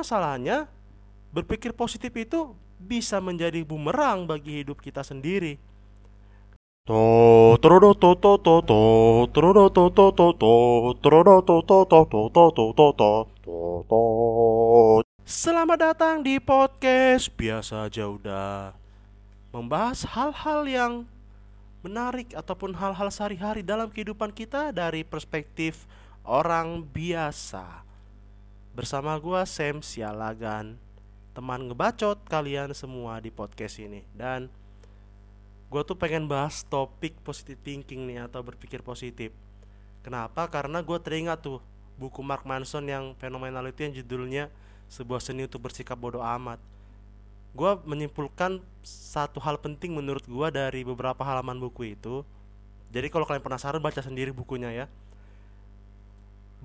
Masalahnya, berpikir positif itu bisa menjadi bumerang bagi hidup kita sendiri. Selamat datang di podcast biasa aja udah membahas hal-hal yang menarik ataupun hal-hal sehari-hari dalam kehidupan kita dari perspektif orang biasa. Bersama gua Sam Sialagan, teman ngebacot kalian semua di podcast ini dan gua tuh pengen bahas topik positive thinking nih atau berpikir positif. Kenapa? Karena gue teringat tuh buku Mark Manson yang fenomenal itu yang judulnya sebuah seni untuk bersikap bodoh amat. Gue menyimpulkan satu hal penting menurut gue dari beberapa halaman buku itu. Jadi kalau kalian penasaran baca sendiri bukunya ya.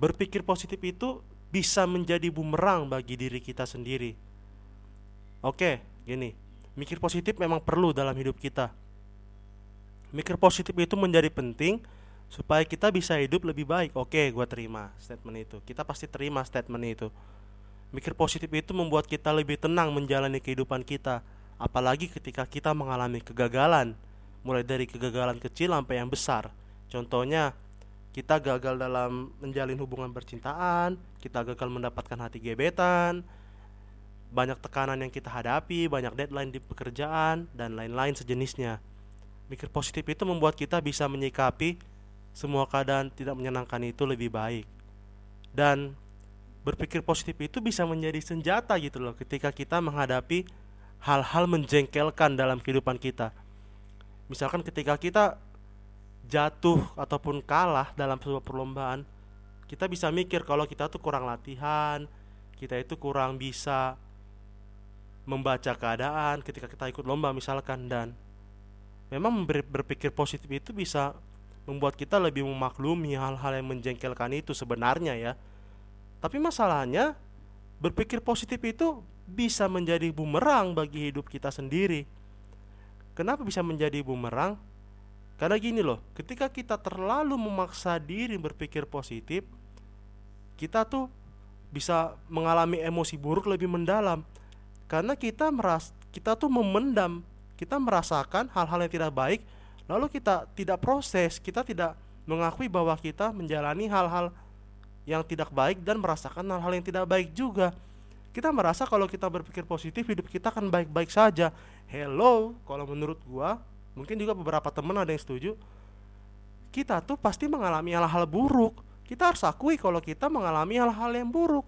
Berpikir positif itu bisa menjadi bumerang bagi diri kita sendiri. Oke, gini, mikir positif memang perlu dalam hidup kita. Mikir positif itu menjadi penting supaya kita bisa hidup lebih baik. Oke, gue terima statement itu. Kita pasti terima statement itu. Mikir positif itu membuat kita lebih tenang menjalani kehidupan kita, apalagi ketika kita mengalami kegagalan, mulai dari kegagalan kecil sampai yang besar. Contohnya, kita gagal dalam menjalin hubungan percintaan, kita gagal mendapatkan hati gebetan, banyak tekanan yang kita hadapi, banyak deadline di pekerjaan, dan lain-lain sejenisnya. Mikir positif itu membuat kita bisa menyikapi semua keadaan tidak menyenangkan itu lebih baik. Dan berpikir positif itu bisa menjadi senjata gitu loh ketika kita menghadapi hal-hal menjengkelkan dalam kehidupan kita. Misalkan ketika kita jatuh ataupun kalah dalam sebuah perlombaan kita bisa mikir kalau kita tuh kurang latihan kita itu kurang bisa membaca keadaan ketika kita ikut lomba misalkan. Dan memang berpikir positif itu bisa membuat kita lebih memaklumi hal-hal yang menjengkelkan itu sebenarnya ya. Tapi masalahnya berpikir positif itu bisa menjadi bumerang bagi hidup kita sendiri. Kenapa bisa menjadi bumerang karena gini loh, ketika kita terlalu memaksa diri berpikir positif, kita tuh bisa mengalami emosi buruk lebih mendalam. Karena kita meras kita tuh memendam, kita merasakan hal-hal yang tidak baik, lalu kita tidak proses, kita tidak mengakui bahwa kita menjalani hal-hal yang tidak baik dan merasakan hal-hal yang tidak baik juga. Kita merasa kalau kita berpikir positif hidup kita akan baik-baik saja. Hello, kalau menurut gua mungkin juga beberapa teman ada yang setuju kita tuh pasti mengalami hal-hal buruk. Kita harus akui kalau kita mengalami hal-hal yang buruk.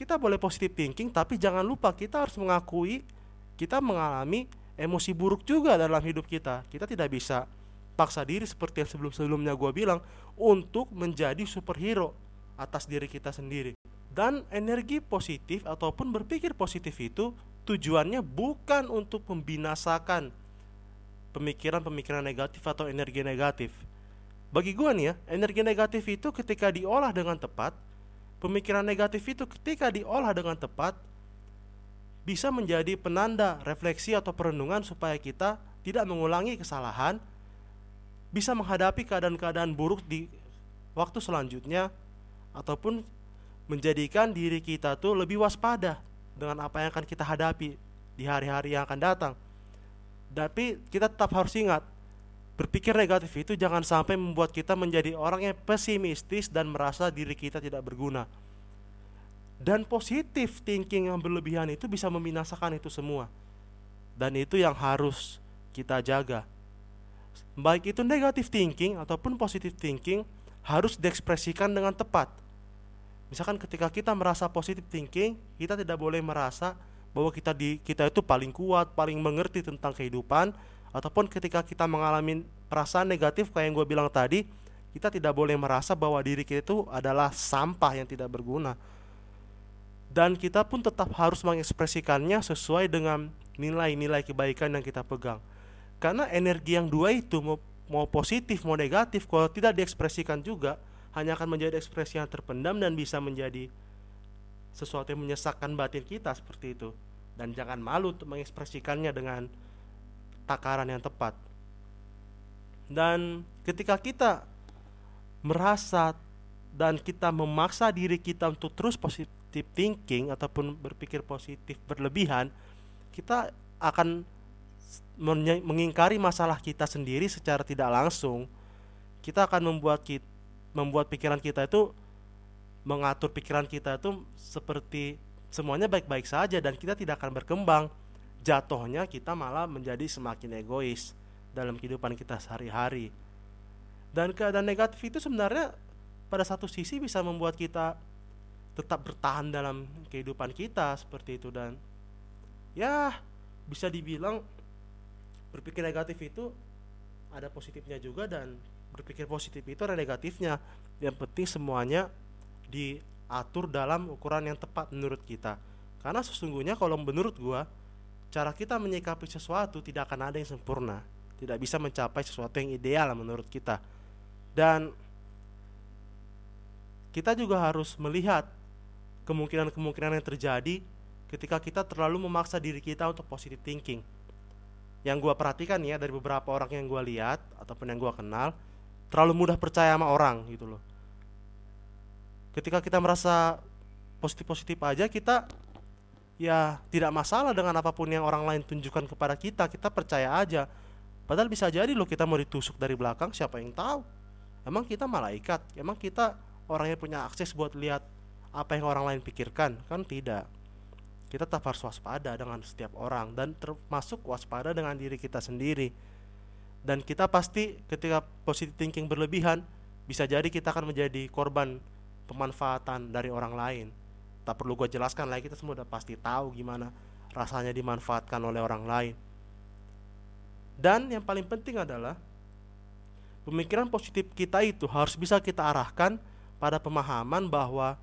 Kita boleh positive thinking tapi jangan lupa kita harus mengakui kita mengalami emosi buruk juga dalam hidup kita. Kita tidak bisa paksa diri seperti yang sebelum-sebelumnya gue bilang untuk menjadi superhero atas diri kita sendiri. Dan energi positif ataupun berpikir positif itu tujuannya bukan untuk membinasakan pemikiran-pemikiran negatif atau energi negatif. Bagi gua nih ya, energi negatif itu ketika diolah dengan tepat, pemikiran negatif itu ketika diolah dengan tepat bisa menjadi penanda refleksi atau perenungan supaya kita tidak mengulangi kesalahan, bisa menghadapi keadaan-keadaan buruk di waktu selanjutnya ataupun menjadikan diri kita tuh lebih waspada dengan apa yang akan kita hadapi di hari-hari yang akan datang. Tapi kita tetap harus ingat, berpikir negatif itu jangan sampai membuat kita menjadi orang yang pesimistis dan merasa diri kita tidak berguna. Dan positif thinking yang berlebihan itu bisa membinasakan itu semua. Dan itu yang harus kita jaga. Baik itu negatif thinking ataupun positif thinking harus diekspresikan dengan tepat. Misalkan ketika kita merasa positif thinking, kita tidak boleh merasa bahwa kita di kita itu paling kuat, paling mengerti tentang kehidupan ataupun ketika kita mengalami perasaan negatif kayak yang gue bilang tadi, kita tidak boleh merasa bahwa diri kita itu adalah sampah yang tidak berguna. Dan kita pun tetap harus mengekspresikannya sesuai dengan nilai-nilai kebaikan yang kita pegang. Karena energi yang dua itu mau, mau positif mau negatif kalau tidak diekspresikan juga hanya akan menjadi ekspresi yang terpendam dan bisa menjadi sesuatu yang menyesakkan batin kita seperti itu dan jangan malu untuk mengekspresikannya dengan takaran yang tepat dan ketika kita merasa dan kita memaksa diri kita untuk terus positif thinking ataupun berpikir positif berlebihan, kita akan mengingkari masalah kita sendiri secara tidak langsung. Kita akan membuat kita, membuat pikiran kita itu mengatur pikiran kita itu seperti semuanya baik-baik saja dan kita tidak akan berkembang. Jatuhnya kita malah menjadi semakin egois dalam kehidupan kita sehari-hari. Dan keadaan negatif itu sebenarnya pada satu sisi bisa membuat kita tetap bertahan dalam kehidupan kita seperti itu dan ya bisa dibilang berpikir negatif itu ada positifnya juga dan berpikir positif itu ada negatifnya yang penting semuanya diatur dalam ukuran yang tepat menurut kita karena sesungguhnya kalau menurut gua cara kita menyikapi sesuatu tidak akan ada yang sempurna tidak bisa mencapai sesuatu yang ideal menurut kita dan kita juga harus melihat kemungkinan-kemungkinan yang terjadi ketika kita terlalu memaksa diri kita untuk positive thinking. Yang gue perhatikan ya dari beberapa orang yang gue lihat ataupun yang gue kenal, terlalu mudah percaya sama orang gitu loh. Ketika kita merasa positif-positif aja kita ya tidak masalah dengan apa pun yang orang lain tunjukkan kepada kita, kita percaya aja. Padahal bisa jadi loh kita mau ditusuk dari belakang, siapa yang tahu? Emang kita malaikat? Emang kita orang yang punya akses buat lihat apa yang orang lain pikirkan kan tidak kita tetap harus waspada dengan setiap orang dan termasuk waspada dengan diri kita sendiri dan kita pasti ketika positive thinking berlebihan bisa jadi kita akan menjadi korban pemanfaatan dari orang lain. Tak perlu gue jelaskan lagi kita semua udah pasti tahu gimana rasanya dimanfaatkan oleh orang lain. Dan yang paling penting adalah pemikiran positif kita itu harus bisa kita arahkan pada pemahaman bahwa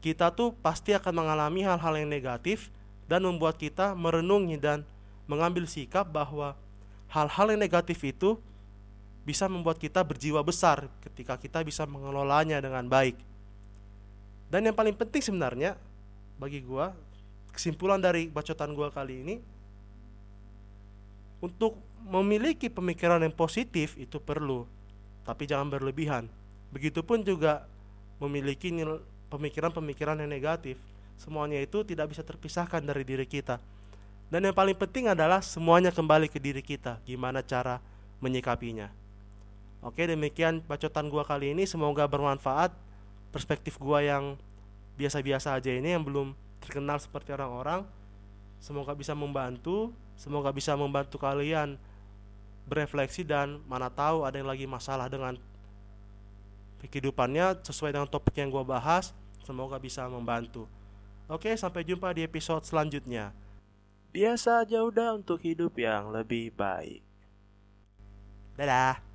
kita tuh pasti akan mengalami hal-hal yang negatif dan membuat kita merenungi dan mengambil sikap bahwa hal-hal yang negatif itu bisa membuat kita berjiwa besar ketika kita bisa mengelolanya dengan baik. Dan yang paling penting sebenarnya bagi gua kesimpulan dari bacotan gua kali ini untuk memiliki pemikiran yang positif itu perlu, tapi jangan berlebihan. Begitupun juga memiliki pemikiran-pemikiran yang negatif. Semuanya itu tidak bisa terpisahkan dari diri kita. Dan yang paling penting adalah semuanya kembali ke diri kita, gimana cara menyikapinya. Oke, demikian bacotan gua kali ini. Semoga bermanfaat. Perspektif gua yang biasa-biasa aja ini yang belum terkenal seperti orang-orang. Semoga bisa membantu, semoga bisa membantu kalian berefleksi dan mana tahu ada yang lagi masalah dengan kehidupannya sesuai dengan topik yang gue bahas. Semoga bisa membantu. Oke sampai jumpa di episode selanjutnya. Biasa aja udah untuk hidup yang lebih baik. Dadah